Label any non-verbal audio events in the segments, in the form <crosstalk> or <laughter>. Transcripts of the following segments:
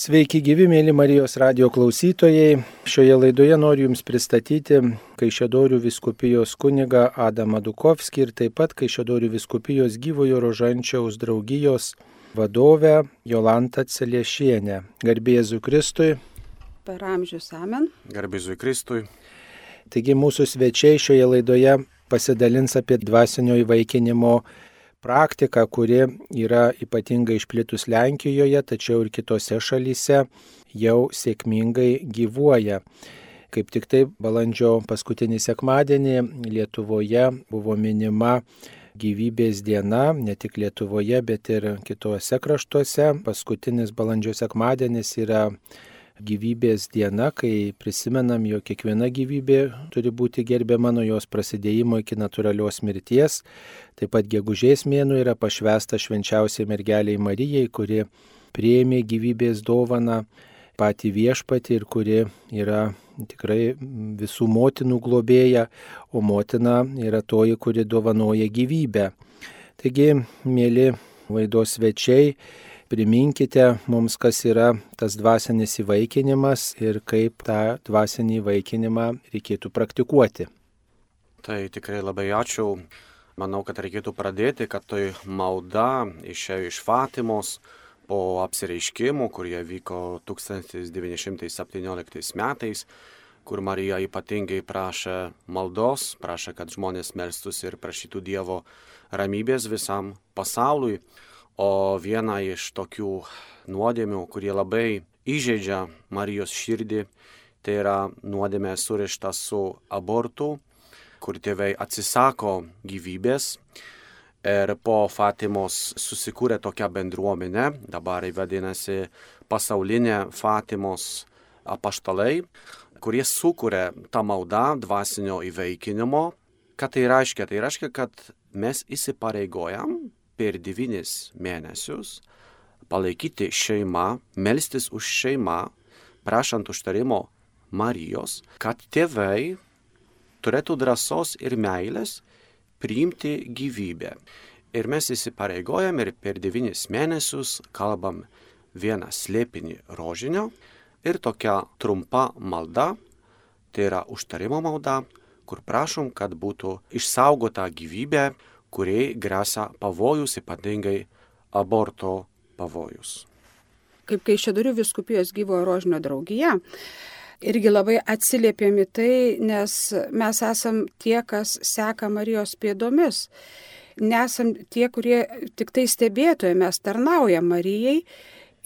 Sveiki gyvi, mėly Marijos radio klausytojai. Šioje laidoje noriu Jums pristatyti Kaišėdorių viskupijos kuniga Adamą Dukovskį ir taip pat Kaišėdorių viskupijos gyvojo rožančiaus draugijos vadovę Jolantą Celiešienę. Garbėzu Kristui. Per amžius amen. Garbėzu Kristui. Taigi mūsų svečiai šioje laidoje pasidalins apie dvasinio įvaikinimo praktika, kuri yra ypatingai išplitus Lenkijoje, tačiau ir kitose šalyse jau sėkmingai gyvuoja. Kaip tik taip, balandžio paskutinį sekmadienį Lietuvoje buvo minima gyvybės diena, ne tik Lietuvoje, bet ir kitose kraštuose. Paskutinis balandžio sekmadienis yra gyvybės diena, kai prisimenam, jog kiekviena gyvybė turi būti gerbiama nuo jos prasidėjimo iki natūralios mirties. Taip pat gegužės mėnų yra pašvesta švenčiausiai mergeliai Marijai, kuri prieimė gyvybės dovaną patį viešpatį ir kuri yra tikrai visų motinų globėja, o motina yra toji, kuri dovanoja gyvybę. Taigi, mėly laidos svečiai, priminkite mums, kas yra tas dvasinis įvaikinimas ir kaip tą dvasinį įvaikinimą reikėtų praktikuoti. Tai tikrai labai ačiū. Manau, kad reikėtų pradėti, kad tai malda išėjo iš Fatimos po apsireiškimų, kurie vyko 1917 metais, kur Marija ypatingai prašė maldos, prašė, kad žmonės melstus ir prašytų Dievo ramybės visam pasauliui. O viena iš tokių nuodėmių, kurie labai įžeidžia Marijos širdį, tai yra nuodėmė surišta su abortu, kur tėvai atsisako gyvybės. Ir po Fatimos susikūrė tokia bendruomenė, dabar vadinasi pasaulinė Fatimos apaštalai, kurie sukūrė tą maldą dvasinio įveikinimo. Ką tai reiškia? Tai reiškia, kad mes įsipareigojam per devynis mėnesius palaikyti šeimą, melstis už šeimą, prašant užtarimo Marijos, kad tėvai turėtų drąsos ir meilės priimti gyvybę. Ir mes įsipareigojam ir per devynis mėnesius kalbam vieną slėpinį rožinio ir tokia trumpa malda, tai yra užtarimo malda, kur prašom, kad būtų išsaugota gyvybė, kuriai grėsia pavojus, ypatingai aborto pavojus. Kaip kai Šedurių viskupijos gyvojo rožinio draugija, irgi labai atsiliepėmi tai, nes mes esam tie, kas seka Marijos pėdomis. Nesam tie, kurie tik tai stebėtojai, mes tarnaujam Marijai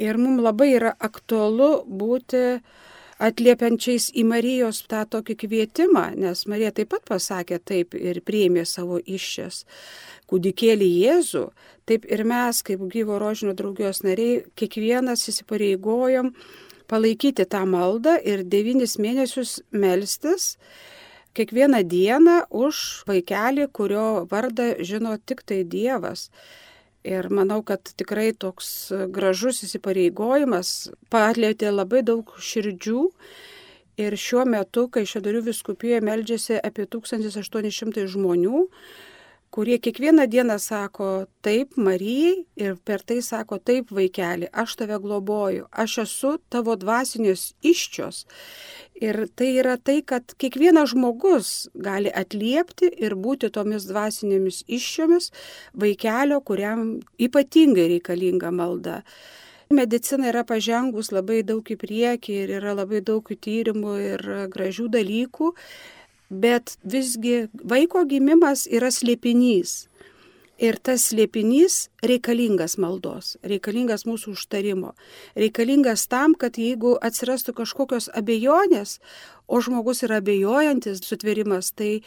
ir mums labai yra aktualu būti uh, atliepiančiais į Marijos tą tokį kvietimą, nes Marija taip pat pasakė taip ir priėmė savo iššias kūdikėlį Jėzų, taip ir mes, kaip gyvo rožinio draugijos nariai, kiekvienas įsipareigojom palaikyti tą maldą ir devynis mėnesius melstis kiekvieną dieną už vaikelį, kurio vardą žino tik tai Dievas. Ir manau, kad tikrai toks gražus įsipareigojimas patlėtė labai daug širdžių. Ir šiuo metu, kai Šedarių viskupijoje meldžiasi apie 1800 žmonių, kurie kiekvieną dieną sako taip Marijai ir per tai sako taip vaikeli, aš tave globoju, aš esu tavo dvasinius iščios. Ir tai yra tai, kad kiekvienas žmogus gali atliepti ir būti tomis dvasinėmis iššiomis vaikelio, kuriam ypatingai reikalinga malda. Medicina yra pažengus labai daug į priekį ir yra labai daug tyrimų ir gražių dalykų, bet visgi vaiko gimimas yra slėpinys. Ir tas slėpinys reikalingas maldos, reikalingas mūsų užtarimo, reikalingas tam, kad jeigu atsirastų kažkokios abejonės, o žmogus yra abejojantis sutverimas, tai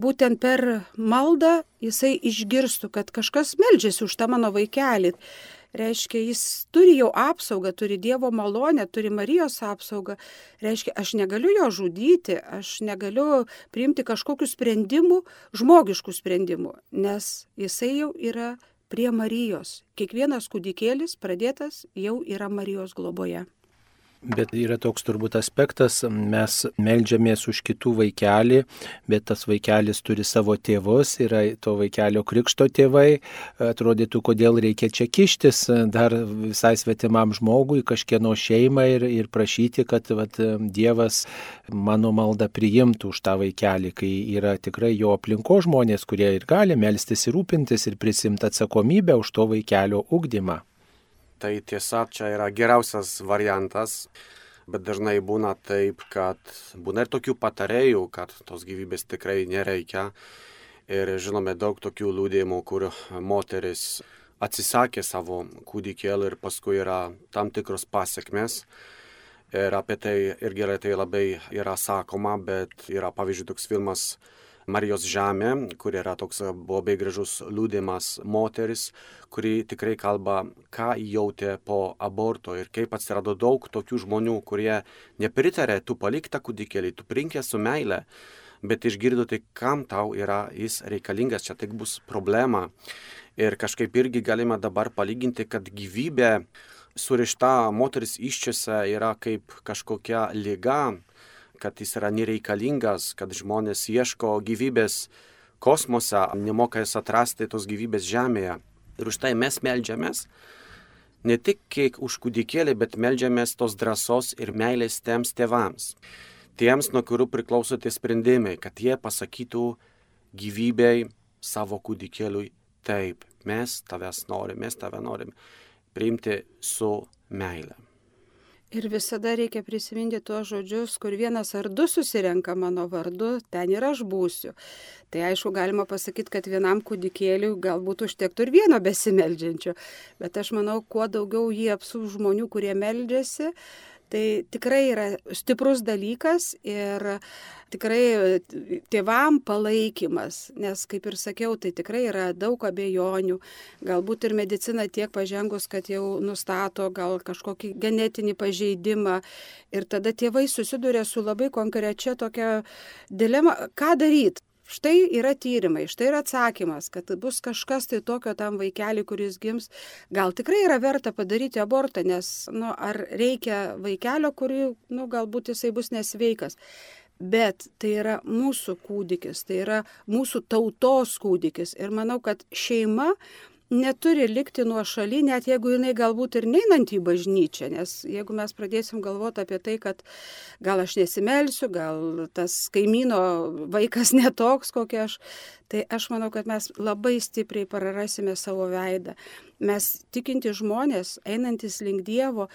būtent per maldą jisai išgirstų, kad kažkas meldžiasi už tą mano vaikelį reiškia, jis turi jau apsaugą, turi Dievo malonę, turi Marijos apsaugą. Reiškia, aš negaliu jo žudyti, aš negaliu priimti kažkokių sprendimų, žmogiškų sprendimų, nes jisai jau yra prie Marijos. Kiekvienas kūdikėlis pradėtas jau yra Marijos globoje. Bet yra toks turbūt aspektas, mes melžiamės už kitų vaikelį, bet tas vaikelis turi savo tėvus, yra to vaikelio krikšto tėvai, atrodytų, kodėl reikia čia kištis dar visai svetimam žmogui, kažkieno šeimą ir, ir prašyti, kad vat, Dievas mano maldą priimtų už tą vaikelį, kai yra tikrai jo aplinko žmonės, kurie ir gali melstis ir rūpintis ir prisimti atsakomybę už to vaikelio ugdymą. Tai tiesa, čia yra geriausias variantas, bet dažnai būna taip, kad būna ir tokių patarėjų, kad tos gyvybės tikrai nereikia. Ir žinome daug tokių liūdėjimų, kur moteris atsisakė savo kūdikėlį ir paskui yra tam tikros pasiekmes. Ir apie tai irgi tai labai yra sakoma, bet yra pavyzdžiui toks filmas Marijos žemė, kur yra toks labai gražus liūdimas moteris, kuri tikrai kalba, ką jautė po aborto ir kaip atsirado daug tokių žmonių, kurie nepritarė, tu palik tą kūdikėlį, tu prinkė su meile, bet išgirdo tai, kam tau yra jis reikalingas, čia tik bus problema. Ir kažkaip irgi galima dabar palyginti, kad gyvybė surišta moteris iščiose yra kaip kažkokia lyga, kad jis yra nereikalingas, kad žmonės ieško gyvybės kosmose, nemoka jas atrasti tos gyvybės žemėje. Ir už tai mes melžiamės ne tik kiek už kūdikėlį, bet melžiamės tos drąsos ir meilės tiems tėvams. Tiems, nuo kurių priklauso tie sprendimai, kad jie pasakytų gyvybei savo kūdikėliui taip, mes tavęs norim, mes tave norim priimti su meile. Ir visada reikia prisiminti tuos žodžius, kur vienas ar du susirenka mano vardu, ten ir aš būsiu. Tai aišku, galima pasakyti, kad vienam kūdikėliui galbūt užtektų ir vieno besimeldžiančio, bet aš manau, kuo daugiau jį apsų žmonių, kurie meldžiasi, Tai tikrai yra stiprus dalykas ir tikrai tėvam palaikymas, nes kaip ir sakiau, tai tikrai yra daug abejonių, galbūt ir medicina tiek pažengus, kad jau nustato gal kažkokį genetinį pažeidimą ir tada tėvai susiduria su labai konkrečia tokia dilema, ką daryti. Štai yra tyrimai, štai yra atsakymas, kad bus kažkas tai tokio tam vaikeliui, kuris gims. Gal tikrai yra verta padaryti abortą, nes nu, ar reikia vaikelio, kurį nu, galbūt jisai bus nesveikas. Bet tai yra mūsų kūdikis, tai yra mūsų tautos kūdikis. Ir manau, kad šeima neturi likti nuo šaly, net jeigu jinai galbūt ir neinant į bažnyčią, nes jeigu mes pradėsim galvoti apie tai, kad gal aš nesimelsiu, gal tas kaimyno vaikas <laughs> netoks, kokia aš, tai aš manau, kad mes labai stipriai prarasime savo veidą. Mes tikinti žmonės, einantis link Dievo,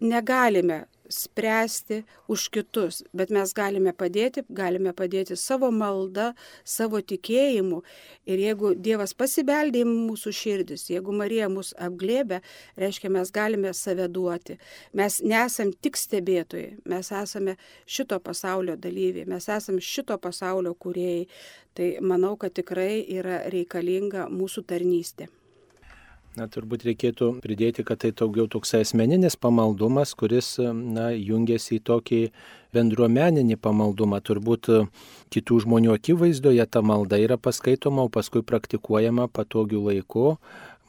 negalime spręsti už kitus, bet mes galime padėti, galime padėti savo maldą, savo tikėjimu. Ir jeigu Dievas pasibeldė į mūsų širdis, jeigu Marija mus apglėbė, reiškia, mes galime save duoti. Mes nesam tik stebėtojai, mes esame šito pasaulio dalyviai, mes esame šito pasaulio kuriejai. Tai manau, kad tikrai yra reikalinga mūsų tarnystė. Na, turbūt reikėtų pridėti, kad tai daugiau toks asmeninis pamaldumas, kuris, na, jungiasi į tokį bendruomeninį pamaldumą. Turbūt kitų žmonių akivaizdoje ta malda yra paskaitoma, o paskui praktikuojama patogių laikų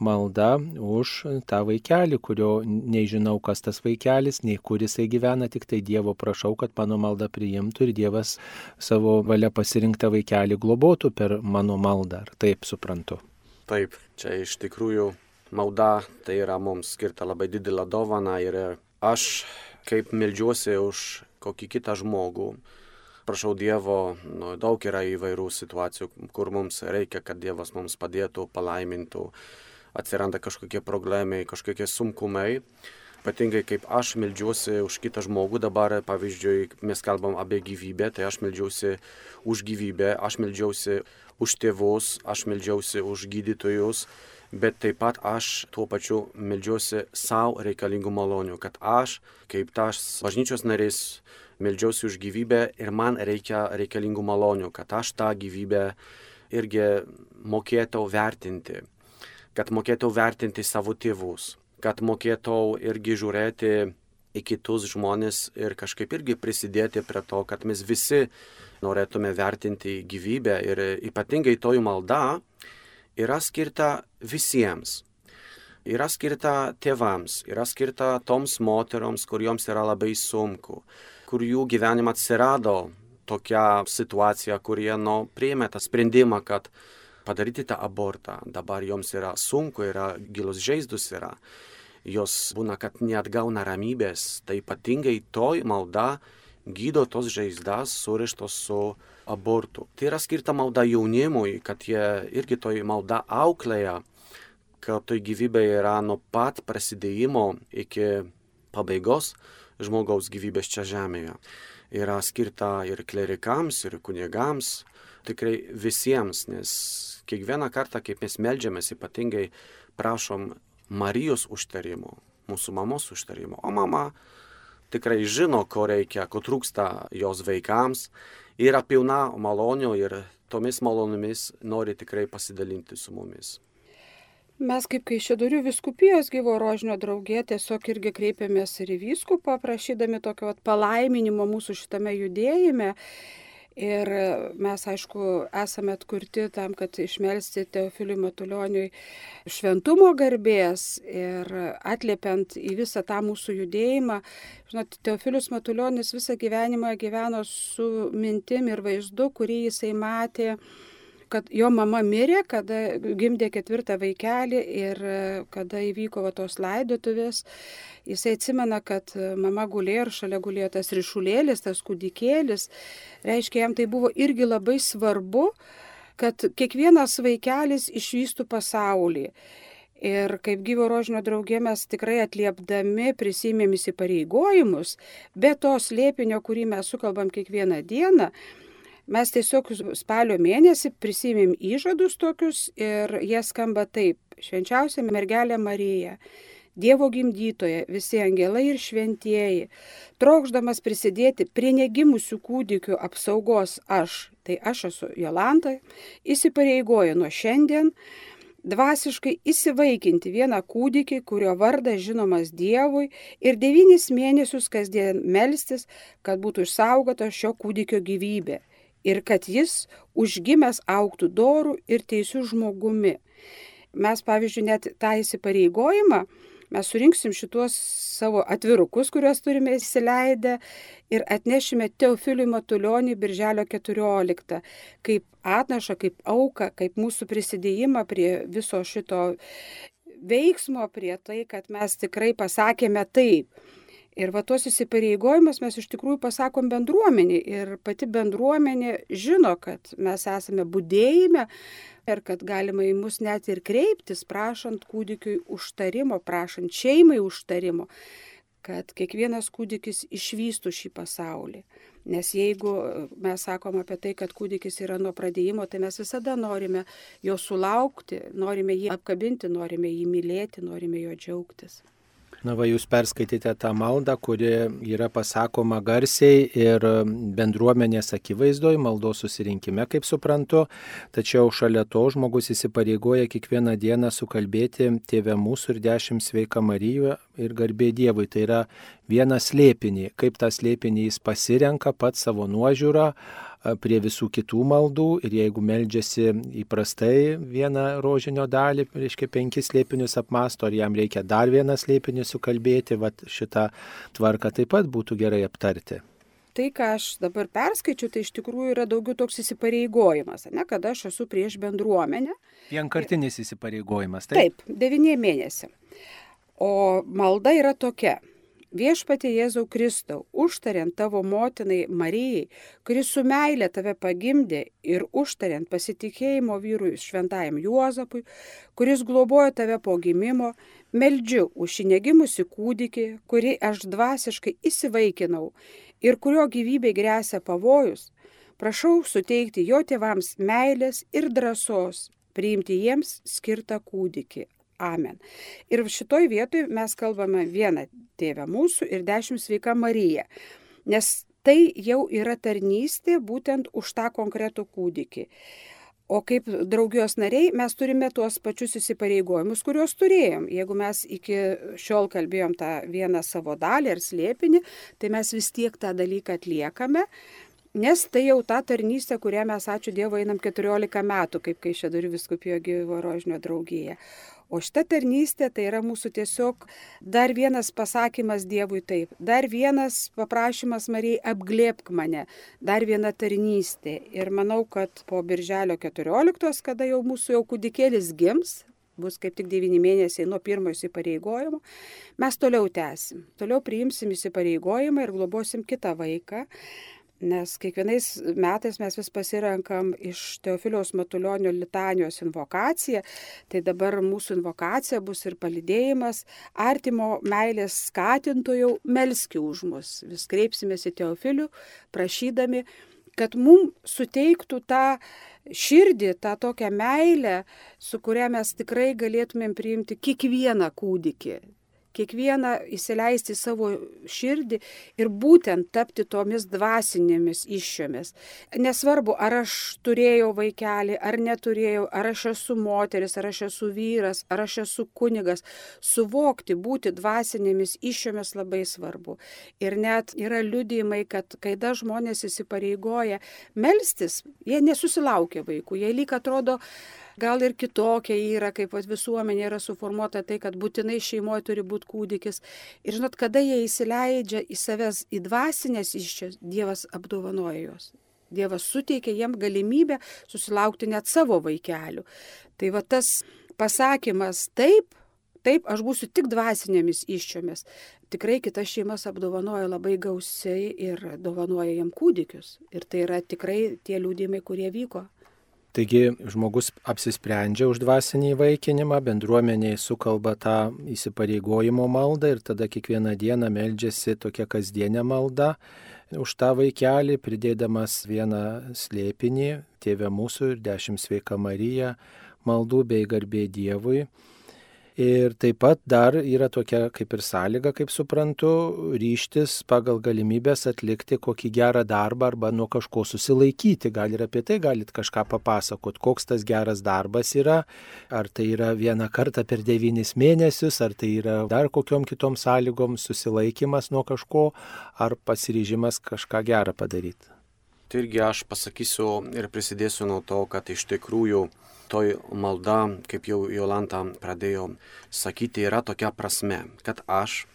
malda už tą vaikelį, kurio nežinau, kas tas vaikelis, nei kur jisai gyvena, tik tai Dievo prašau, kad mano malda priimtų ir Dievas savo valia pasirinktą vaikelį globotų per mano maldą. Ar taip suprantu? Taip, čia iš tikrųjų malda tai yra mums skirta labai didelė dovana ir aš kaip melžiuosi už kokį kitą žmogų, prašau Dievo, nu, daug yra įvairių situacijų, kur mums reikia, kad Dievas mums padėtų, palaimintų, atsiranda kažkokie problemai, kažkokie sunkumai. Ypatingai kaip aš melžiuosi už kitą žmogų, dabar pavyzdžiui, mes kalbam apie gyvybę, tai aš melžiuosi už gyvybę, aš melžiuosi už tėvus, aš melžiuosi už gydytojus, bet taip pat aš tuo pačiu melžiuosi savo reikalingų malonių, kad aš, kaip tas bažnyčios narys, melžiuosi už gyvybę ir man reikia reikalingų malonių, kad aš tą gyvybę irgi mokėtau vertinti, kad mokėtau vertinti savo tėvus, kad mokėtau irgi žiūrėti į kitus žmonės ir kažkaip irgi prisidėti prie to, kad mes visi norėtume vertinti gyvybę ir ypatingai toji malda yra skirta visiems. yra skirta tėvams, yra skirta toms moteriams, kurioms yra labai sunku, kur jų gyvenime atsirado tokia situacija, kurie nu, priėmė tą sprendimą, kad padaryti tą abortą. Dabar joms yra sunku, yra gilus žaizdus yra. Jos būna, kad neatgauna ramybės. Tai ypatingai toj malda gydo tos žaizdas surištos su abortu. Tai yra skirta malda jaunimui, kad jie irgi toj malda auklėja, kad toj gyvybė yra nuo pat prasidėjimo iki pabaigos žmogaus gyvybės čia žemėje. Yra skirta ir klerikams, ir kunigams, tikrai visiems, nes kiekvieną kartą, kaip mes melžiamės, ypatingai prašom Marijos užtarimo, mūsų mamos užtarimo. O mama tikrai žino, ko reikia, ko trūksta jos vaikams, yra pilna malonių ir tomis malonomis nori tikrai pasidalinti su mumis. Mes kaip Kaišėdurių viskupijos gyvo rožinio draugė tiesiog irgi kreipėmės ir į vyskupą, prašydami tokio palaiminimo mūsų šitame judėjime. Ir mes, aišku, esame atkurti tam, kad išmelsti Teofiliui Matulioniui šventumo garbės ir atliepiant į visą tą mūsų judėjimą. Žinot, Teofilius Matulionis visą gyvenimą gyveno su mintim ir vaizdu, kurį jisai matė kad jo mama mirė, kada gimdė ketvirtą vaikelį ir kada įvyko va, tos laidotuvės, jisai atsimena, kad mama gulėjo ir šalia gulėjo tas ryšulėlis, tas kūdikėlis. Reiškia, jam tai buvo irgi labai svarbu, kad kiekvienas vaikelis išvystų pasaulį. Ir kaip gyvo rožinio draugė mes tikrai atliepdami prisimėm įsipareigojimus, be to slėpinio, kurį mes sukalbam kiekvieną dieną, Mes tiesiog spalio mėnesį prisimėm įžadus tokius ir jie skamba taip. Švenčiausia mergelė Marija. Dievo gimdytoje, visi angelai ir šventieji, trokšdamas prisidėti prie negimusių kūdikių apsaugos aš, tai aš esu Jolanta, įsipareigoju nuo šiandien dvasiškai įsivaikinti vieną kūdikį, kurio vardas žinomas Dievui ir devynis mėnesius kasdien melstis, kad būtų išsaugota šio kūdikio gyvybė ir kad jis užgimęs auktų dorų ir teisių žmogumi. Mes, pavyzdžiui, net tą įsipareigojimą, mes surinksim šituos savo atvirukus, kuriuos turime įsileidę ir atnešime Teofiliui Matulionį birželio 14, kaip atnašą, kaip auką, kaip mūsų prisidėjimą prie viso šito veiksmo, prie tai, kad mes tikrai pasakėme taip. Ir va tuos įsipareigojimus mes iš tikrųjų pasakom bendruomenį ir pati bendruomenė žino, kad mes esame būdėjime ir kad galima į mus net ir kreiptis, prašant kūdikiui užtarimo, prašant šeimai užtarimo, kad kiekvienas kūdikis išvystų šį pasaulį. Nes jeigu mes sakom apie tai, kad kūdikis yra nuo pradėjimo, tai mes visada norime jo sulaukti, norime jį apkabinti, norime jį mylėti, norime jo džiaugtis. Na, va, jūs perskaitėte tą maldą, kuri yra pasakoma garsiai ir bendruomenės akivaizdoj, maldos susirinkime, kaip suprantu, tačiau šalia to žmogus įsipareigoja kiekvieną dieną sukalbėti Tėvę mūsų ir dešimt sveika Marijų ir garbė Dievui. Tai yra vienas slėpinį, kaip tą slėpinį jis pasirenka pat savo nuožiūrą prie visų kitų maldų ir jeigu meldžiasi įprastai vieną rožinio dalį, reiškia penkis slėpinius apmasto, ar jam reikia dar vieną slėpinį sukalbėti, va šitą tvarką taip pat būtų gerai aptarti tai, ką aš dabar perskaičiu, tai iš tikrųjų yra daugiau toks įsipareigojimas, ne, kad aš esu prieš bendruomenę. Vienkartinis įsipareigojimas, taip? Taip, devyniem mėnesiam. O malda yra tokia. Viešpatie Jėzau Kristau, užtariant tavo motinai Marijai, kuris su meilė tave pagimdė ir užtariant pasitikėjimo vyrui šventajam Juozapui, kuris globojo tave po gimimo, meldžiu už šį negimusi kūdikį, kurį aš dvasiškai įsivaikinau ir kurio gyvybei grėsia pavojus, prašau suteikti jo tėvams meilės ir drąsos priimti jiems skirtą kūdikį. Amen. Ir šitoj vietoj mes kalbame vieną tėvę mūsų ir dešimt sveika Marija. Nes tai jau yra tarnystė būtent už tą konkretų kūdikį. O kaip draugijos nariai mes turime tuos pačius įsipareigojimus, kuriuos turėjom. Jeigu mes iki šiol kalbėjom tą vieną savo dalį ar slėpinį, tai mes vis tiek tą dalyką atliekame. Nes tai jau ta tarnystė, kurią mes, ačiū Dievui, einam 14 metų, kaip kai Šedurių viskupijo gyvo rožinio draugija. O šita tarnystė tai yra mūsų tiesiog dar vienas pasakymas Dievui taip, dar vienas paprašymas Marijai apglėpk mane, dar viena tarnystė. Ir manau, kad po birželio 14, kada jau mūsų jau kūdikėlis gims, bus kaip tik 9 mėnesiai nuo pirmojo įsipareigojimo, mes toliau tęsim. Toliau priimsim įsipareigojimą ir globosim kitą vaiką. Nes kiekvienais metais mes vis pasirenkam iš Teofiliaus Matulionio litanijos invokaciją, tai dabar mūsų invokacija bus ir palidėjimas artimo meilės skatintojų melski už mus. Vis kreipsimės į Teofilių, prašydami, kad mums suteiktų tą širdį, tą tokią meilę, su kuria mes tikrai galėtumėm priimti kiekvieną kūdikį, kiekvieną įsileisti į savo širdį ir būtent tapti tomis dvasinėmis iššiomis. Nesvarbu, ar aš turėjau vaikelį, ar neturėjau, ar aš esu moteris, ar aš esu vyras, ar aš esu kunigas, suvokti, būti dvasinėmis iššiomis labai svarbu. Ir net yra liudijimai, kad kai da žmonės įsipareigoja melstis, jie nesusilaukia vaikų, jie lyg atrodo, gal ir kitokia yra, kaip visuomenė yra suformuota tai, kad būtinai šeimoje turi būti kūdikis. Ir žinot, kada jie įsileidžia į savęs į dvasinės iščias, Dievas apdovanoja juos. Dievas suteikia jiem galimybę susilaukti net savo vaikelių. Tai va tas pasakymas taip, taip, aš būsiu tik dvasinėmis iščiomis. Tikrai kitas šeimas apdovanoja labai gausiai ir dovanoja jam kūdikius. Ir tai yra tikrai tie liūdimai, kurie vyko. Taigi žmogus apsisprendžia už dvasinį įvaikinimą, bendruomeniai sukalba tą įsipareigojimo maldą ir tada kiekvieną dieną meldžiasi tokia kasdienė malda už tą vaikelį, pridėdamas vieną slėpinį, tėvę mūsų ir dešimt sveika Marija, maldų bei garbė Dievui. Ir taip pat dar yra tokia kaip ir sąlyga, kaip suprantu, ryštis pagal galimybės atlikti kokį gerą darbą arba nuo kažko susilaikyti. Gal ir apie tai galit kažką papasakot, koks tas geras darbas yra, ar tai yra vieną kartą per devynis mėnesius, ar tai yra dar kokiom kitom sąlygom susilaikimas nuo kažko, ar pasiryžimas kažką gerą padaryti. Tai irgi aš pasakysiu ir prisidėsiu nuo to, kad iš tikrųjų toj malda, kaip jau Jolanta pradėjo sakyti, yra tokia prasme, kad aš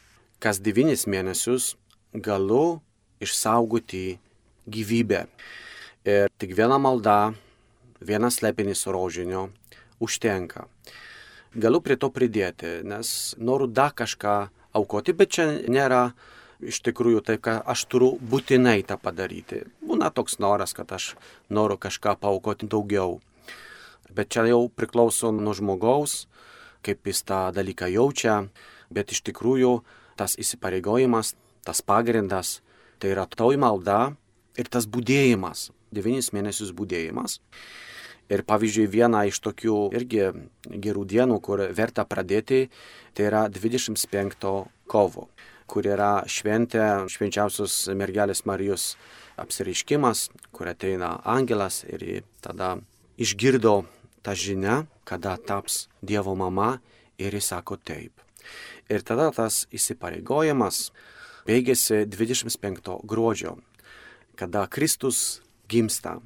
kas devynis mėnesius galiu išsaugoti gyvybę. Ir tik viena malda, vienas lepinis rožinio užtenka. Galiu prie to pridėti, nes noriu dar kažką aukoti, bet čia nėra iš tikrųjų taip, kad aš turiu būtinai tą padaryti. Būna toks noras, kad aš noriu kažką paukoti daugiau. Bet čia jau priklauso nuo žmogaus, kaip jis tą dalyką jaučia, bet iš tikrųjų tas įsipareigojimas, tas pagrindas, tai yra toj malda ir tas būdėjimas, devynis mėnesius būdėjimas. Ir pavyzdžiui, viena iš tokių irgi gerų dienų, kur verta pradėti, tai yra 25 kovo, kur yra šventė švenčiausios mergelės Marijos apsireiškimas, kur ateina angelas ir tada išgirdo ta žinia, kada taps Dievo mama ir jis sako taip. Ir tada tas įsipareigojimas baigėsi 25 gruodžio, kada Kristus gimsta.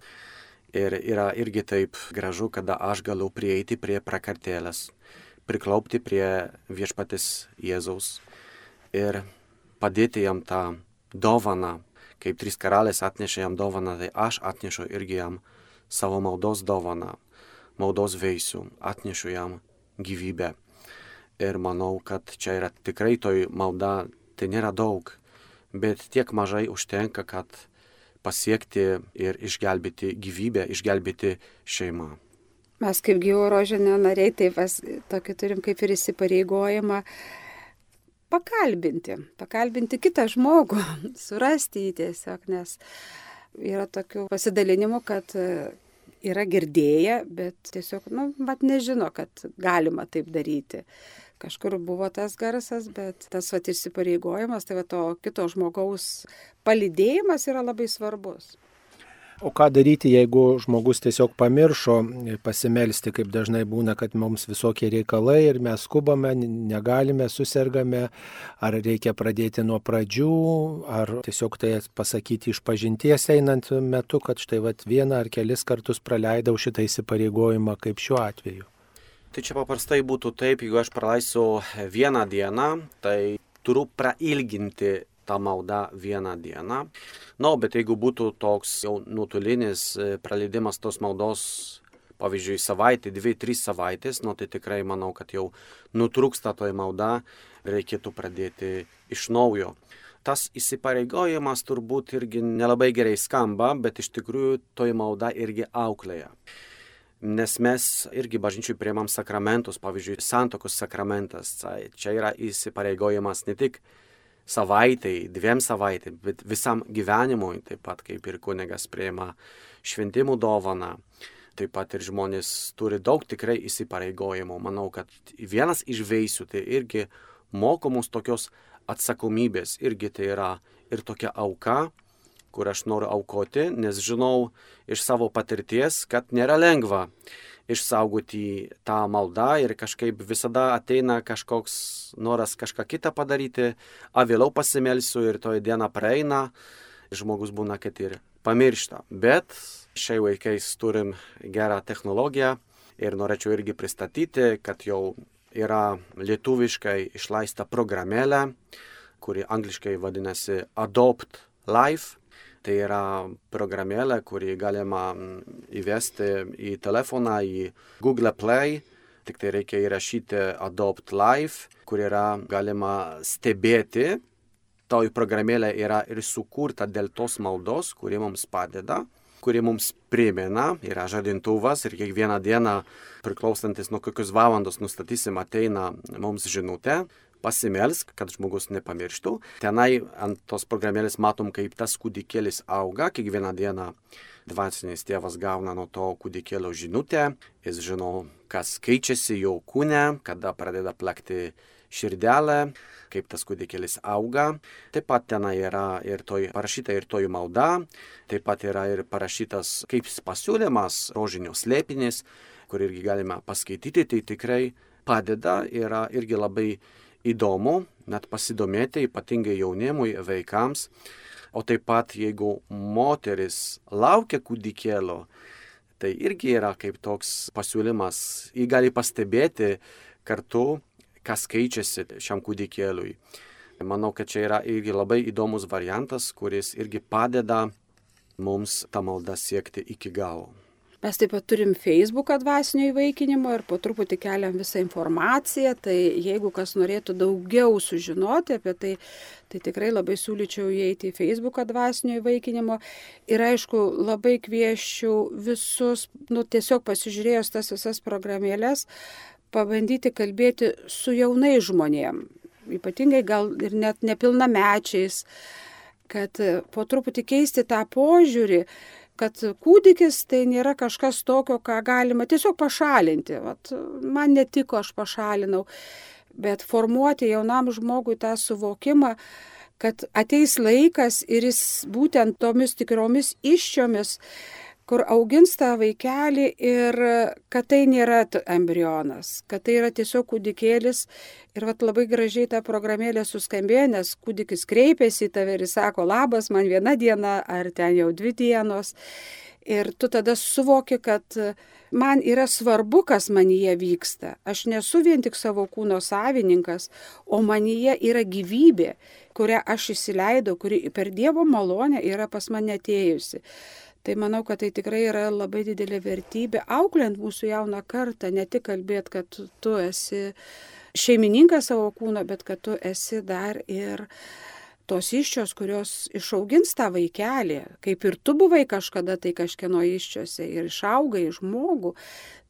Ir yra irgi taip gražu, kada aš galiu prieiti prie prakartėlės, priklaupti prie viešpatis Jėzaus ir padėti jam tą dovaną, kaip trys karalės atnešė jam dovaną, tai aš atnešu irgi jam savo maldos dovaną maldos veisių, atnešu jam gyvybę. Ir manau, kad čia yra tikrai toj malda, tai nėra daug, bet tiek mažai užtenka, kad pasiekti ir išgelbėti gyvybę, išgelbėti šeimą. Mes kaip gyvo rožinio nariai, tai pas, tokį turim kaip ir įsipareigojimą pakalbinti, pakalbinti kitą žmogų, <laughs> surasti jį tiesiog, nes yra tokių pasidalinimų, kad yra girdėję, bet tiesiog, nu, mat nežino, kad galima taip daryti. Kažkur buvo tas garsas, bet tas vat įsipareigojimas, tai va to kito žmogaus palidėjimas yra labai svarbus. O ką daryti, jeigu žmogus tiesiog pamiršo pasimelsti, kaip dažnai būna, kad mums visokie reikalai ir mes skubame, negalime, susirgame, ar reikia pradėti nuo pradžių, ar tiesiog tai pasakyti iš pažinties einant metu, kad štai vat vieną ar kelis kartus praleidau šitą įsipareigojimą kaip šiuo atveju. Tai čia paprastai būtų taip, jeigu aš praleisiu vieną dieną, tai turiu prailginti tą maldą vieną dieną. Na, bet jeigu būtų toks jau nuotolinis e, praleidimas tos maldos, pavyzdžiui, savaitę, dvi, trys savaitės, nu, tai tikrai manau, kad jau nutrūksta toji malda, reikėtų pradėti iš naujo. Tas įsipareigojimas turbūt irgi nelabai gerai skamba, bet iš tikrųjų toji malda irgi auklėja. Nes mes irgi bažnyčiui priemam sakramentus, pavyzdžiui, santokos sakramentas. Čia yra įsipareigojimas ne tik savaitai, dviem savaitėm, bet visam gyvenimui, taip pat kaip ir kunigas prieima šventimų dovaną. Taip pat ir žmonės turi daug tikrai įsipareigojimų. Manau, kad vienas iš veisių tai irgi mokomus tokios atsakomybės, irgi tai yra ir tokia auka, kur aš noriu aukoti, nes žinau iš savo patirties, kad nėra lengva išsaugoti tą maldą ir kažkaip visada ateina kažkoks noras kažką kitą padaryti, a vėliau pasimelsiu ir toji diena praeina, žmogus būna, kad ir pamiršta. Bet šiai laikais turim gerą technologiją ir norėčiau irgi pristatyti, kad jau yra lietuviškai išleista programėlė, kuri angliškai vadinasi Adopt Life Tai yra programėlė, kurį galima įvesti į telefoną, į Google Play. Tik tai reikia įrašyti Adopt Life, kur yra galima stebėti. Toj programėlė yra ir sukurta dėl tos maldos, kuri mums padeda kuri mums primena, yra žadintuvas ir kiekvieną dieną, priklausantis nuo kokios valandos nustatysim, ateina mums žinutė, pasimelsk, kad žmogus nepamirštų. Tenai ant tos programėlės matom, kaip tas kūdikėlis auga, kiekvieną dieną dvasinis tėvas gauna nuo to kūdikėlio žinutę, jis žino, kas keičiasi jo kūne, kada pradeda plakti širdelę, kaip tas kūdikėlis auga. Taip pat ten yra ir toj parašyta ir toji malda, taip pat yra ir parašytas kaip pasiūlymas, rožinio slėpinis, kur irgi galime paskaityti, tai tikrai padeda, yra irgi labai įdomu, net pasidomėti, ypatingai jaunimui, vaikams. O taip pat, jeigu moteris laukia kūdikėlio, tai irgi yra kaip toks pasiūlymas. Jį gali pastebėti kartu, kas keičiasi šiam kūdikėliui. Manau, kad čia yra irgi labai įdomus variantas, kuris irgi padeda mums tą maldą siekti iki galo. Mes taip pat turim Facebooką dvasinio įvaikinimo ir po truputį keliam visą informaciją, tai jeigu kas norėtų daugiau sužinoti apie tai, tai tikrai labai siūlyčiau įeiti į Facebooką dvasinio įvaikinimo. Ir aišku, labai kvieščiau visus, nu tiesiog pasižiūrėjus tas visas programėlės, pabandyti kalbėti su jaunai žmonėm, ypatingai gal ir net nepilnamečiais, kad po truputį keisti tą požiūrį, kad kūdikis tai nėra kažkas tokio, ką galima tiesiog pašalinti. Vat, man netiko, aš pašalinau. Bet formuoti jaunam žmogui tą suvokimą, kad ateis laikas ir jis būtent tomis tikromis iščiomis kur augins tą vaikelį ir kad tai nėra embrionas, kad tai yra tiesiog kūdikėlis. Ir vat labai gražiai ta programėlė suskambėjo, nes kūdikis kreipėsi į tave ir sako, labas, man viena diena ar ten jau dvi dienos. Ir tu tada suvoki, kad man yra svarbu, kas manyje vyksta. Aš nesu vien tik savo kūno savininkas, o manyje yra gyvybė, kurią aš įsileidau, kuri per Dievo malonę yra pas mane atėjusi. Tai manau, kad tai tikrai yra labai didelė vertybė, auklint mūsų jauną kartą, ne tik kalbėti, kad tu esi šeimininkas savo kūno, bet kad tu esi dar ir tos iščios, kurios išaugins tą vaikelį, kaip ir tu buvai kažkada tai kažkieno iščiose ir išaugai žmogų,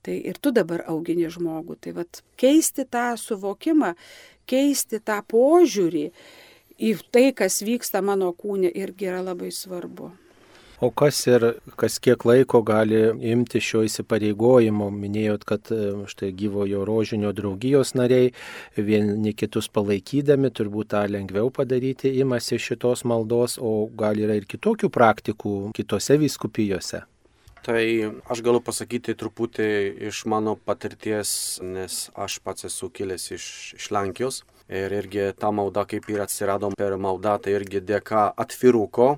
tai ir tu dabar augini žmogų. Tai vad keisti tą suvokimą, keisti tą požiūrį į tai, kas vyksta mano kūne, irgi yra labai svarbu. O kas ir kas kiek laiko gali imti šio įsipareigojimo? Minėjot, kad e, štai gyvojo rožinio draugijos nariai vieni kitus palaikydami turbūt tą lengviau padaryti imasi šitos maldos, o gal yra ir kitokių praktikų kitose vyskupijose? Tai aš galiu pasakyti truputį iš mano patirties, nes aš pats esu kilęs iš, iš Lenkijos. Ir irgi ta malda, kaip ir atsirado per maldą, tai irgi dėka atviruko,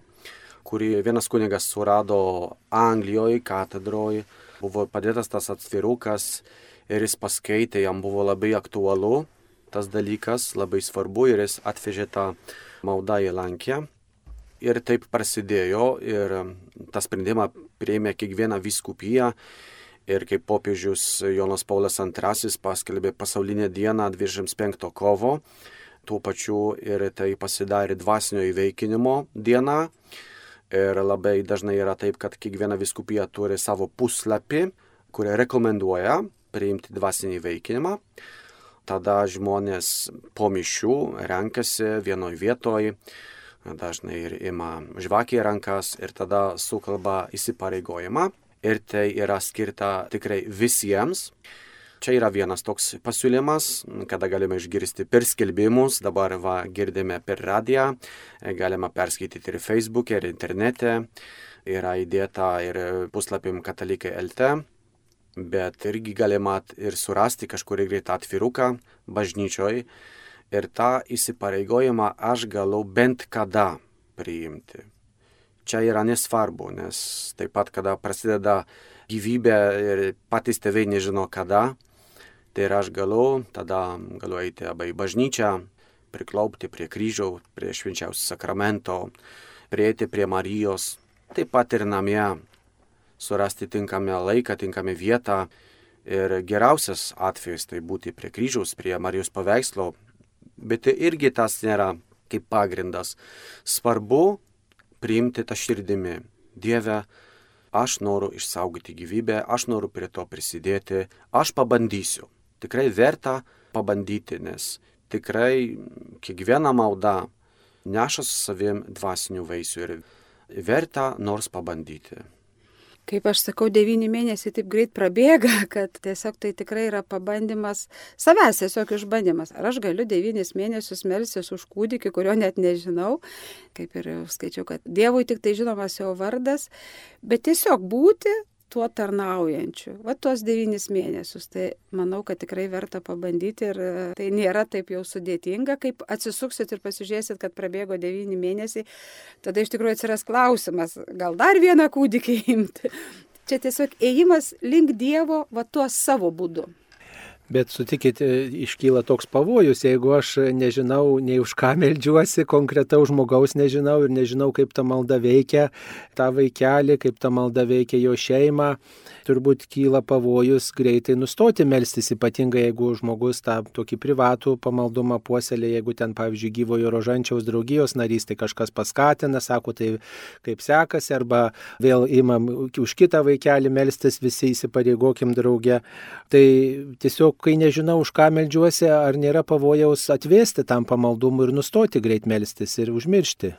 kurį vienas kunigas surado Anglijoje, katedroje, buvo padėtas tas atvirukas ir jis paskaitė, jam buvo labai aktualu tas dalykas, labai svarbu ir jis atvežė tą maldą į Lankę. Ir taip prasidėjo ir tą sprendimą prieimė kiekviena viskupiją. Ir kaip popiežius Jonas Paulius II paskelbė pasaulinę dieną 25 kovo, tuo pačiu ir tai pasidarė dvasinio įveikinimo diena. Ir labai dažnai yra taip, kad kiekviena viskupija turi savo puslapį, kurie rekomenduoja priimti dvasinį įveikinimą tada žmonės po mišių renkasi vienoj vietoj, dažnai ir ima žvakį rankas ir tada sukalba įsipareigojimą. Ir tai yra skirta tikrai visiems. Čia yra vienas toks pasiūlymas, kada galime išgirsti per skelbimus, dabar va, girdime per radiją, galima perskaityti ir Facebook'e, ir internete, yra įdėta ir puslapim katalikai LT bet irgi galima ir surasti kažkur greitą atviruką bažnyčioj. Ir tą įsipareigojimą aš galau bent kada priimti. Čia yra nesvarbu, nes taip pat, kada prasideda gyvybė ir patys tėvai nežino kada, ir aš galiu, tada galiu eiti arba į bažnyčią, priklaupti prie kryžiaus, prie švenčiausio sakramento, prieiti prie Marijos, taip pat ir namie surasti tinkamą laiką, tinkamą vietą. Ir geriausias atvejis tai būti prie kryžiaus, prie Marijos paveikslo, bet tai irgi tas nėra kaip pagrindas. Svarbu priimti tą širdimi. Dieve, aš noriu išsaugoti gyvybę, aš noriu prie to prisidėti, aš pabandysiu. Tikrai verta pabandyti, nes tikrai kiekviena malda neša su savim dvasinių vaisių ir verta nors pabandyti. Kaip aš sakau, devyni mėnesiai taip greit prabėga, <laughs> kad tiesiog tai tikrai yra pabandymas, savęs tiesiog išbandymas. Ar aš galiu devynis mėnesius melsis už kūdikį, kurio net nežinau, kaip ir skaičiau, kad Dievui tik tai žinomas jo vardas, bet tiesiog būti tuo tarnaujančiu. Va tuos devynis mėnesius. Tai manau, kad tikrai verta pabandyti ir e, tai nėra taip jau sudėtinga, kaip atsisuksit ir pasižiūrėsit, kad prabėgo devyni mėnesiai. Tada iš tikrųjų atsiras klausimas, gal dar vieną kūdikį imti. Čia tiesiog ėjimas link Dievo va tuo savo būdu. Bet sutikit, e, iškyla toks pavojus, jeigu aš nežinau, nei už ką meldžiuosi, konkretaus žmogaus nežinau ir nežinau, kaip ta malda veikia tą vaikelį, kaip ta malda veikia jo šeimą, turbūt kyla pavojus greitai nustoti melstis, ypatingai jeigu žmogus tą tokį privatų pamaldumą puoselė, jeigu ten, pavyzdžiui, gyvojo rožančiaus draugijos narys, tai kažkas paskatina, sako, tai kaip sekasi, arba vėl imam už kitą vaikelį melstis, visi įsipareigokim draugę. Tai tiesiog, kai nežinau, už ką melžiuosi, ar nėra pavojaus atvesti tam pamaldumui ir nustoti greit melstis ir užmiršti.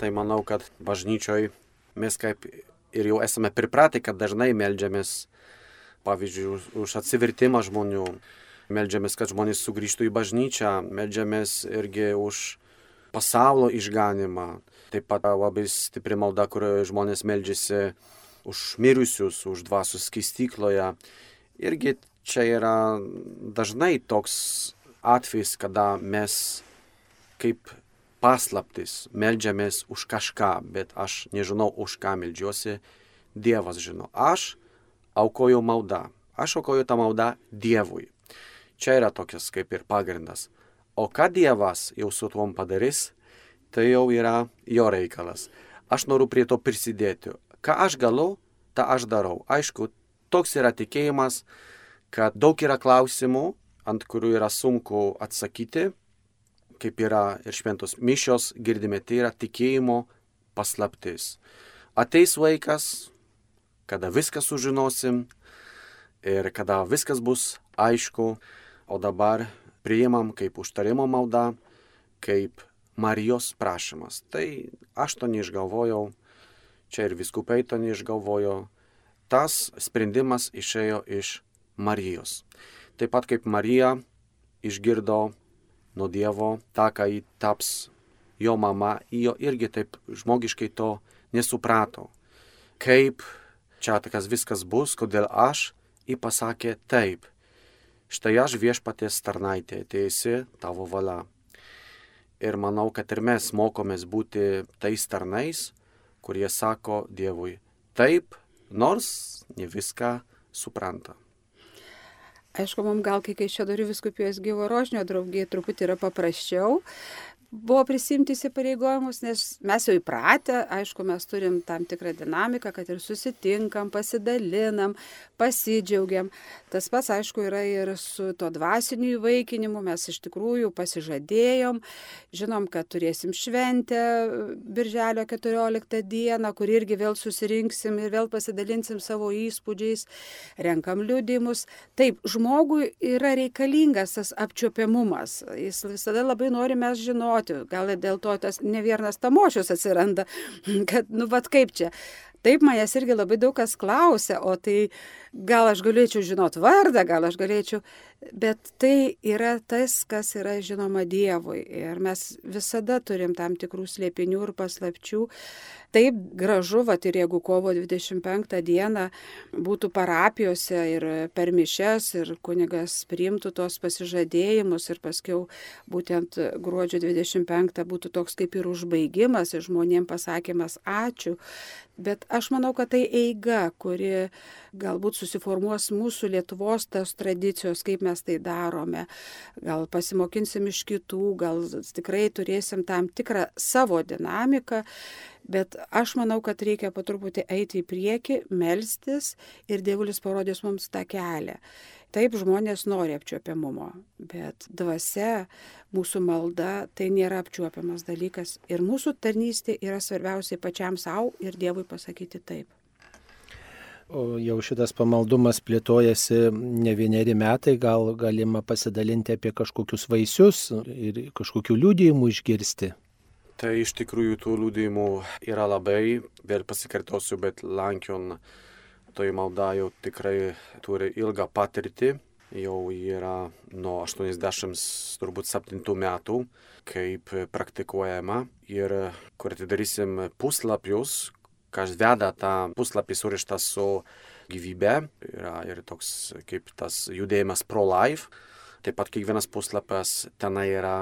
Tai manau, kad bažnyčioj mes kaip ir jau esame pripratę, kad dažnai melžiamės, pavyzdžiui, už, atsivertimą žmonių, melžiamės, kad žmonės sugrįžtų į bažnyčią, melžiamės irgi už pasaulio išganimą. Taip pat labai stipri malda, kur žmonės melžiasi už mirusius, už dvasius skistykloje. Irgi čia yra dažnai toks atvejis, kada mes kaip paslaptis, melžiamės už kažką, bet aš nežinau, už ką melžiuosi, Dievas žino. Aš aukoju maldą, aš aukoju tą maldą Dievui. Čia yra tokias kaip ir pagrindas. O ką Dievas jau su tuom padarys, tai jau yra jo reikalas. Aš noriu prie to prisidėti. Ką aš galiu, tą aš darau. Aišku, toks yra tikėjimas, kad daug yra klausimų, ant kurių yra sunku atsakyti, kaip yra ir šventos mišios, girdime, tai yra tikėjimo paslaptis. Ateis laikas, kada viską sužinosim ir kada viskas bus aišku, o dabar priimam kaip užtarimo malda, kaip Marijos prašymas. Tai aš to neišgalvojau, čia ir viskupai to neišgalvojo. Tas sprendimas išėjo iš Marijos. Taip pat kaip Marija išgirdo nuo Dievo, tą, ką jį taps jo mama, jo irgi taip žmogiškai to nesuprato. Kaip čia tas viskas bus, kodėl aš, jį pasakė taip. Štai aš viešpatės tarnaitė, teisi tavo valia. Ir manau, kad ir mes mokomės būti tais tarnais, kurie sako Dievui taip, nors ne viską supranta. Aišku, mums gal kai kai čia dariu viskupijos gyvo rožnio draugijai truputį yra paprasčiau, buvo prisimti įsipareigojimus, nes mes jau įpratę, aišku, mes turim tam tikrą dinamiką, kad ir susitinkam, pasidalinam, pasidžiaugiam. Tas pats, aišku, yra ir su to dvasiniu įvaikinimu, mes iš tikrųjų pasižadėjom, žinom, kad turėsim šventę Birželio 14 dieną, kur irgi vėl susirinksim ir vėl pasidalinsim savo įspūdžiais, renkam liudimus. Taip, žmogui yra reikalingas tas apčiopiamumas, jis visada labai nori mes žinoti žinoti, gal dėl to tas ne vienas tamošius atsiranda, <laughs> kad, nu, vad kaip čia. Taip manęs irgi labai daug kas klausia, o tai gal aš galėčiau žinot vardą, gal aš galėčiau, bet tai yra tas, kas yra žinoma Dievui. Ir mes visada turim tam tikrų slėpinių ir paslapčių. Taip gražu, va ir jeigu kovo 25 dieną būtų parapijose ir per mišes ir kunigas priimtų tos pasižadėjimus ir paskiau būtent gruodžio 25 būtų toks kaip ir užbaigimas ir žmonėm pasakymas ačiū. Bet aš manau, kad tai eiga, kuri galbūt susiformuos mūsų Lietuvos tos tradicijos, kaip mes tai darome. Gal pasimokinsim iš kitų, gal tikrai turėsim tam tikrą savo dinamiką. Bet aš manau, kad reikia po truputį eiti į priekį, melstis ir Dievulis parodys mums tą kelią. Taip žmonės nori apčiopiamumo, bet dvasia, mūsų malda tai nėra apčiuopiamas dalykas. Ir mūsų tarnystė yra svarbiausiai pačiam savo ir Dievui pasakyti taip. O jau šitas pamaldumas plėtojasi ne vieneri metai, gal galima pasidalinti apie kažkokius vaisius ir kažkokių liūdėjimų išgirsti. Tai iš tikrųjų tų liūdėjimų yra labai, vėl pasikartosiu, bet Lankion toji malda jau tikrai turi ilgą patirtį, jau yra nuo 87 metų, kaip praktikuojama ir kur atidarysim puslapius, kas veda tą puslapį surištą su gyvybe, yra ir toks kaip tas judėjimas pro-life. Taip pat kiekvienas puslapis tenai yra,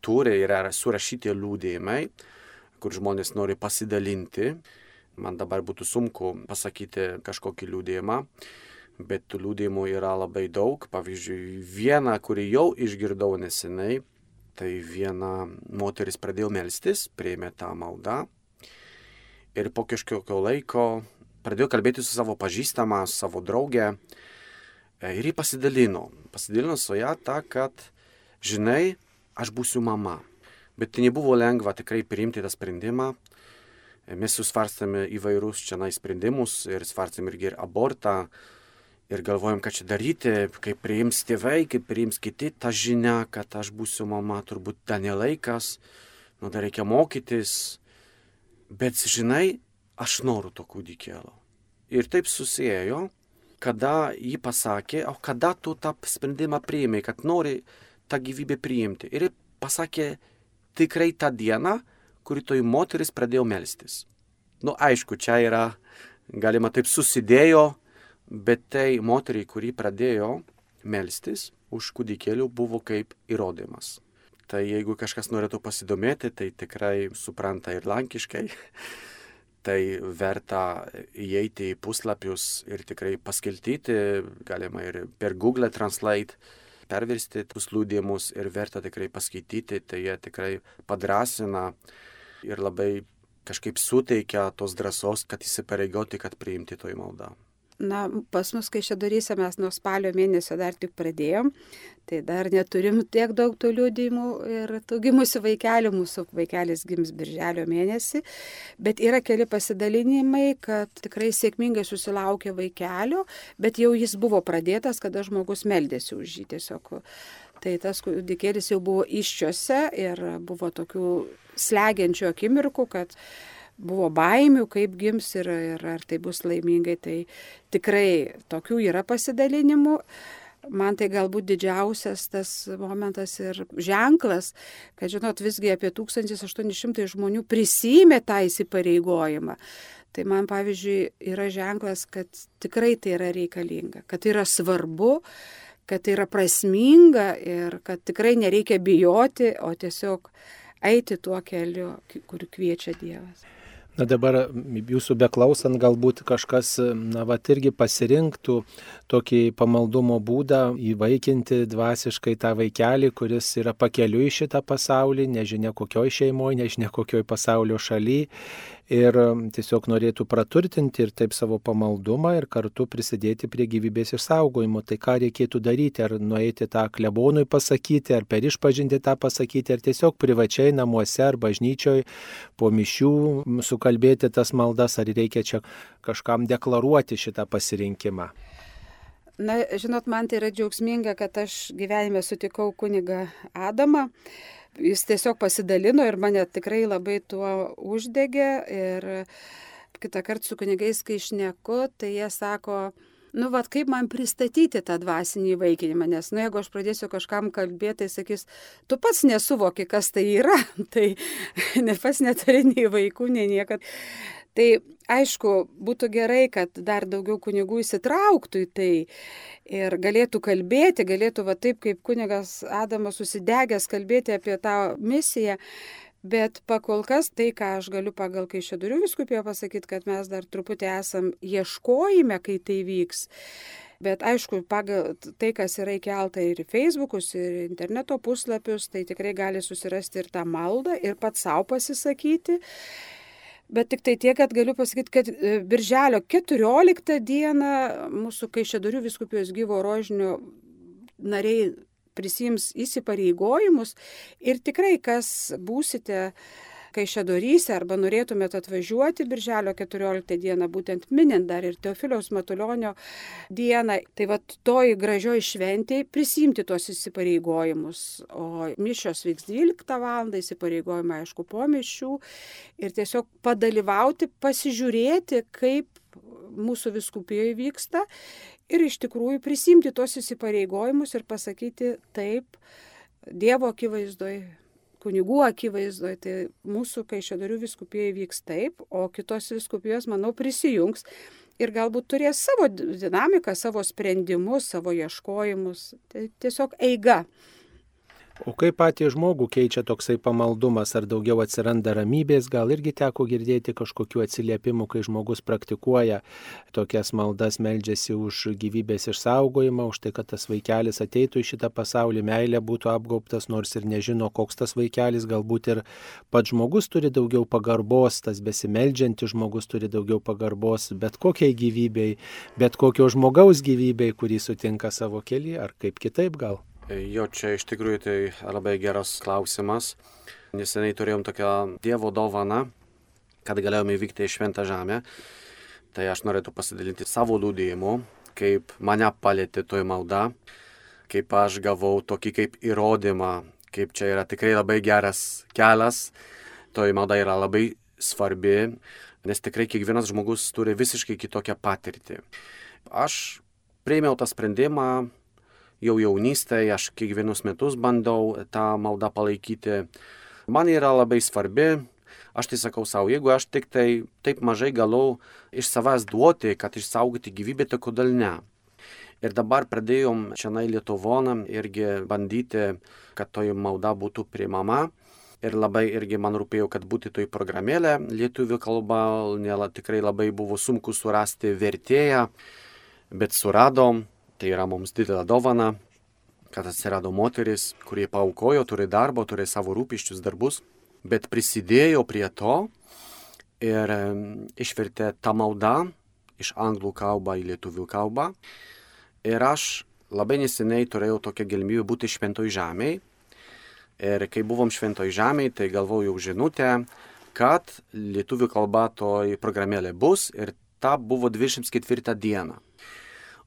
turi yra surašyti liūdėjimai, kur žmonės nori pasidalinti. Man dabar būtų sunku pasakyti kažkokį liūdėjimą, bet tų liūdėjimų yra labai daug. Pavyzdžiui, vieną, kurį jau išgirdau nesenai, tai viena moteris pradėjo melstis, prieimė tą maldą ir po kažkokio laiko pradėjau kalbėti su savo pažįstama, su savo drauge e, ir jį pasidalino. Pasidalino su ją tą, kad, žinai, aš būsiu mama. Bet tai nebuvo lengva tikrai priimti tą sprendimą. E, mes susvarstėme įvairius čia sprendimus ir svarstėme irgi ir abortą. Ir galvojom, ką čia daryti, kaip priims tėvai, kaip priims kiti tą žinią, kad aš būsiu mama, turbūt ten nelaikas, nu dar reikia mokytis, bet žinai, aš noriu to kūdikėlio. Ir taip susijėjo, kada jį pasakė, o kada tu tą sprendimą priėmė, kad nori tą gyvybę priimti. Ir pasakė tikrai tą dieną, kuri toji moteris pradėjo melstis. Nu, aišku, čia yra, galima taip susidėjo, bet tai moteriai, kuri pradėjo melstis už kūdikėlių, buvo kaip įrodymas. Tai jeigu kažkas norėtų pasidomėti, tai tikrai supranta ir lankiškai. <laughs> tai verta įeiti į puslapius ir tikrai paskaityti, galima ir per Google Translate perversti tuos liūdėjimus ir verta tikrai paskaityti, tai jie tikrai padrasina ir labai kažkaip suteikia tos drąsos, kad įsipareigoti, kad priimti toj maldą. Na, pas mus, kai čia darysia, mes nuo spalio mėnesio dar tik pradėjom, tai dar neturim tiek daug tų liūdimų ir tų gimusių vaikelių, mūsų vaikelis gims birželio mėnesį, bet yra keli pasidalinimai, kad tikrai sėkmingai susilaukė vaikelio, bet jau jis buvo pradėtas, kada žmogus meldėsi už jį tiesiog. Tai tas kūdikėlis jau buvo iščiose ir buvo tokių slegiančių akimirkų, kad buvo baimių, kaip gims ir, ir ar tai bus laimingai. Tai tikrai tokių yra pasidalinimų. Man tai galbūt didžiausias tas momentas ir ženklas, kad, žinot, visgi apie 1800 žmonių prisimė tą įsipareigojimą. Tai man, pavyzdžiui, yra ženklas, kad tikrai tai yra reikalinga, kad tai yra svarbu, kad tai yra prasminga ir kad tikrai nereikia bijoti, o tiesiog eiti tuo keliu, kur kviečia Dievas. Na dabar jūsų beklausant galbūt kažkas, na, va, irgi pasirinktų tokį pamaldumo būdą įvaikinti dvasiškai tą vaikelį, kuris yra pakeliu į šitą pasaulį, nežinia kokioj šeimoje, nežinia kokioj pasaulio šalyje ir um, tiesiog norėtų praturtinti ir taip savo pamaldumą ir kartu prisidėti prie gyvybės išsaugojimo. Tai ką reikėtų daryti, ar nueiti tą klebonui pasakyti, ar per išpažinti tą pasakyti, ar tiesiog privačiai namuose ar bažnyčioj po mišių sukalbėti tas maldas, ar reikia čia kažkam deklaruoti šitą pasirinkimą. Na, žinot, man tai yra džiaugsminga, kad aš gyvenime sutikau kunigą Adamą jis tiesiog pasidalino ir mane tikrai labai tuo uždegė. Ir kitą kartą su kunigais, kai išneku, tai jie sako, nu, vad kaip man pristatyti tą dvasinį įvaikinimą, nes, nu, jeigu aš pradėsiu kažkam kalbėti, tai sakys, tu pats nesuvoki, kas tai yra, <laughs> tai ne pats neturi nei vaikų, nei niekad. Tai aišku, būtų gerai, kad dar daugiau kunigų įsitrauktų į tai ir galėtų kalbėti, galėtų va taip kaip kunigas Adamas susidegęs kalbėti apie tą misiją. Bet pakol kas tai, ką aš galiu pagal Kaišėdurių viskupiją pasakyti, kad mes dar truputį esam ieškojime, kai tai vyks. Bet aišku, pagal tai, kas yra įkelta ir į Facebookus, ir interneto puslapius, tai tikrai gali susirasti ir tą maldą, ir pats savo pasisakyti. Bet tik tai tiek, kad galiu pasakyti, kad e, birželio 14 dieną mūsų Kaišėdorių viskupijos gyvo rožinio nariai prisims įsipareigojimus. Ir tikrai, kas būsite Kaišėdoryse arba norėtumėte atvažiuoti birželio 14 dieną, būtent minint dar ir Teofiliaus Matulionio dieną, tai va toj gražioj šventėje prisimti tuos įsipareigojimus. O mišios vyks 12 val. įsipareigojimai aišku po mišių ir tiesiog padalyvauti, pasižiūrėti, kaip mūsų viskupijoje vyksta ir iš tikrųjų prisimti tuos įsipareigojimus ir pasakyti taip Dievo akivaizdoje kunigų akivaizdoje, tai mūsų Kaišėdarių viskupijai vyks taip, o kitos viskupijos, manau, prisijungs ir galbūt turės savo dinamiką, savo sprendimus, savo ieškojimus. Tai tiesiog eiga. O kaip patį žmogų keičia toksai pamaldumas, ar daugiau atsiranda ramybės, gal irgi teko girdėti kažkokiu atsiliepimu, kai žmogus praktikuoja tokias maldas, meldžiasi už gyvybės išsaugojimą, už tai, kad tas vaikelis ateitų į šitą pasaulį, meilė būtų apgaubtas, nors ir nežino, koks tas vaikelis, galbūt ir pats žmogus turi daugiau pagarbos, tas besimeldžiantis žmogus turi daugiau pagarbos bet kokiai gyvybei, bet kokio žmogaus gyvybei, kurį sutinka savo kelią, ar kaip kitaip gal. Jo, čia iš tikrųjų tai labai geras klausimas. Neseniai turėjom tokią Dievo dovaną, kad galėjome įvykti į Šventą Žemę. Tai aš norėtų pasidalinti savo liūdėjimu, kaip mane palėtė toji malda, kaip aš gavau tokį kaip įrodymą, kaip čia yra tikrai labai geras kelias. Toji malda yra labai svarbi, nes tikrai kiekvienas žmogus turi visiškai kitokią patirtį. Aš priėmiau tą sprendimą jau jaunystėje, aš kiekvienus metus bandau tą maldą palaikyti. Man yra labai svarbi, aš tai sakau savo, jeigu aš tik tai taip mažai galau iš savęs duoti, kad išsaugoti gyvybę, tai kodėl ne? Ir dabar pradėjom čia Lietuvoną irgi bandyti, kad toji malda būtų priimama. Ir labai irgi man rūpėjo, kad būtų toj programėlė lietuvių kalba, nėra tikrai labai buvo sunku surasti vertėją, bet suradom Tai yra mums didelė dovana, kad atsirado moteris, kurie paukojo, turi darbą, turi savo rūpiščius darbus, bet prisidėjo prie to ir išvertė tą maldą iš anglų kalbą į lietuvių kalbą. Ir aš labai neseniai turėjau tokią galimybę būti šventoj žemėje. Ir kai buvom šventoj žemėje, tai galvojau žinutę, kad lietuvių kalba toj programėlė bus ir ta buvo 24 diena.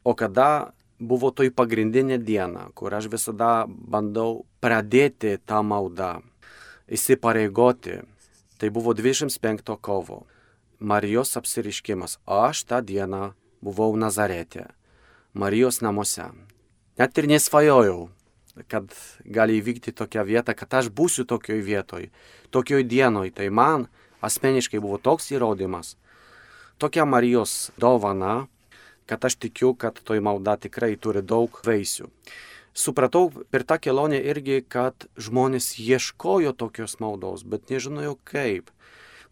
O kada buvo toj pagrindinė diena, kur aš visada bandau pradėti tą maldą, įsipareigoti. Tai buvo 25 kovo. Marijos apsiriškimas. Aš tą dieną buvau Nazarete, Marijos namuose. Net ir nesvajojau, kad gali įvykti tokia vieta, kad aš būsiu tokioj vietoj, tokioj dienoj. Tai man asmeniškai buvo toks įrodymas, tokia Marijos dovana, kad aš tikiu, kad toj malda tikrai turi daug vaisių. Supratau per tą kelionę irgi, kad žmonės ieškojo tokios maldos, bet nežinojo kaip.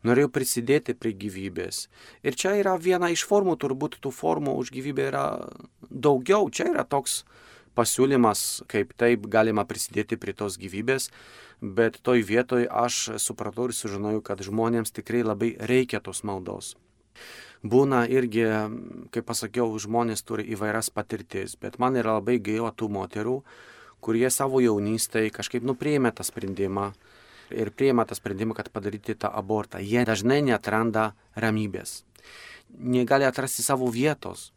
norėjau prisidėti prie gyvybės. Ir čia yra viena iš formų, turbūt tų formų už gyvybę yra daugiau. Čia yra toks pasiūlymas, kaip taip galima prisidėti prie tos gyvybės, bet toj vietoj aš supratau ir sužinojau, kad žmonėms tikrai labai reikia tos maldos. Būna irgi, kaip pasakiau, žmonės turi įvairias patirtis, bet man yra labai gaila tų moterų, kurie savo jaunystėje kažkaip nuprieimė tą sprendimą ir priima tą sprendimą, kad padaryti tą abortą. Jie dažnai netranda ramybės, negali atrasti savo vietos.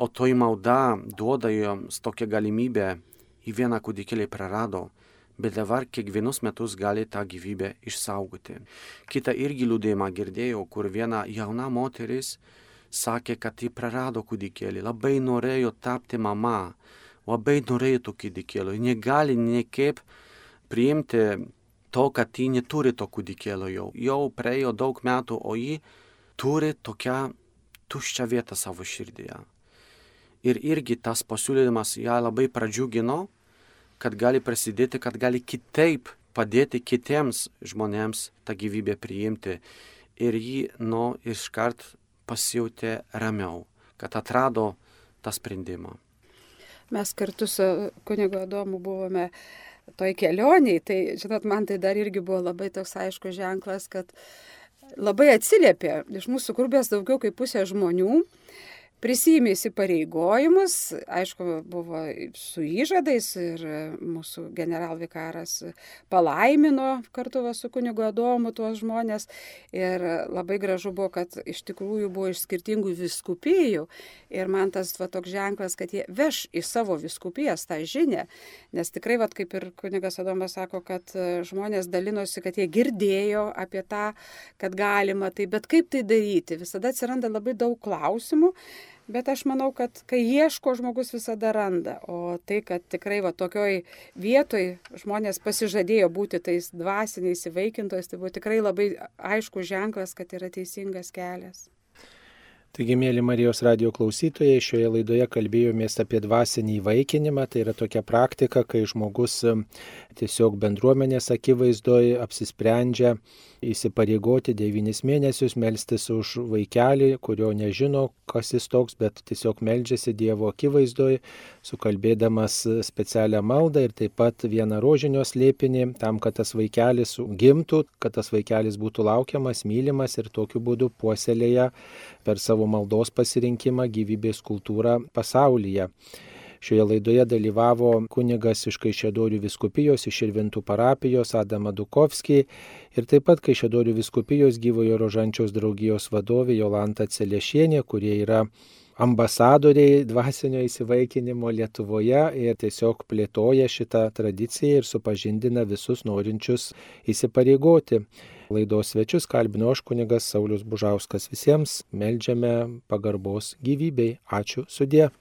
O toj malda duoda joms tokią galimybę į vieną kūdikėlį prarado, bet dabar kiekvienus metus gali tą gyvybę išsaugoti. Kita irgi liūdėjimą girdėjau, kur viena jauna moteris sakė, kad ji prarado kūdikėlį, labai norėjo tapti mama, labai norėjo to kūdikėlio, negali niekaip priimti to, kad ji neturi to kūdikėlio jau. Jau praėjo daug metų, o ji turi tokią tuščią vietą savo širdyje. Ir irgi tas pasiūlymas ją labai pradžiugino, kad gali prasidėti, kad gali kitaip padėti kitiems žmonėms tą gyvybę priimti. Ir jį, nu, iškart pasijutė ramiau, kad atrado tą sprendimą. Mes kartu su kunigu Adomu buvome toj kelioniai, tai, žinot, man tai dar irgi buvo labai toks aiškus ženklas, kad labai atsiliepė iš mūsų grupės daugiau kaip pusė žmonių prisijėmė įsipareigojimus, aišku, buvo su įžadais ir mūsų generalvikaras palaimino kartu su kunigu Adomu tuos žmonės. Ir labai gražu buvo, kad iš tikrųjų buvo iš skirtingų viskupijų ir man tas va, toks ženklas, kad jie veš į savo viskupijas tą žinę, nes tikrai, va, kaip ir kunigas Adomas sako, kad žmonės dalinosi, kad jie girdėjo apie tą, kad galima tai, bet kaip tai daryti, visada atsiranda labai daug klausimų Bet aš manau, kad kai ieško, žmogus visada randa. O tai, kad tikrai va tokioj vietoj žmonės pasižadėjo būti tais dvasiniais įvaikintojais, tai buvo tikrai labai aišku ženklas, kad yra teisingas kelias. Taigi, mėly Marijos radio klausytojai, šioje laidoje kalbėjomės apie dvasinį įvaikinimą. Tai yra tokia praktika, kai žmogus tiesiog bendruomenės akivaizdoje apsisprendžia įsipareigoti devynis mėnesius melstis už vaikelį, kurio nežino, kas jis toks, bet tiesiog meldžiasi Dievo akivaizdoje, sukalbėdamas specialią maldą ir taip pat vieną rožinio slėpinį tam, kad tas vaikelis gimtų, kad tas vaikelis būtų laukiamas, mylimas ir tokiu būdu puoselėja per savo maldos pasirinkimą gyvybės kultūrą pasaulyje. Šioje laidoje dalyvavo kunigas iš Kaišėdorių viskupijos, iš Irvintų parapijos Adama Dukovskį ir taip pat Kaišėdorių viskupijos gyvojo rožančiaus draugijos vadovė Jolanta Celešienė, kurie yra ambasadoriai dvasinio įsivaikinimo Lietuvoje ir tiesiog plėtoja šitą tradiciją ir supažindina visus norinčius įsipareigoti. Laidos svečius kalbino aš kunigas Saulis Bužauskas. Visiems melžiame pagarbos gyvybei. Ačiū sudė.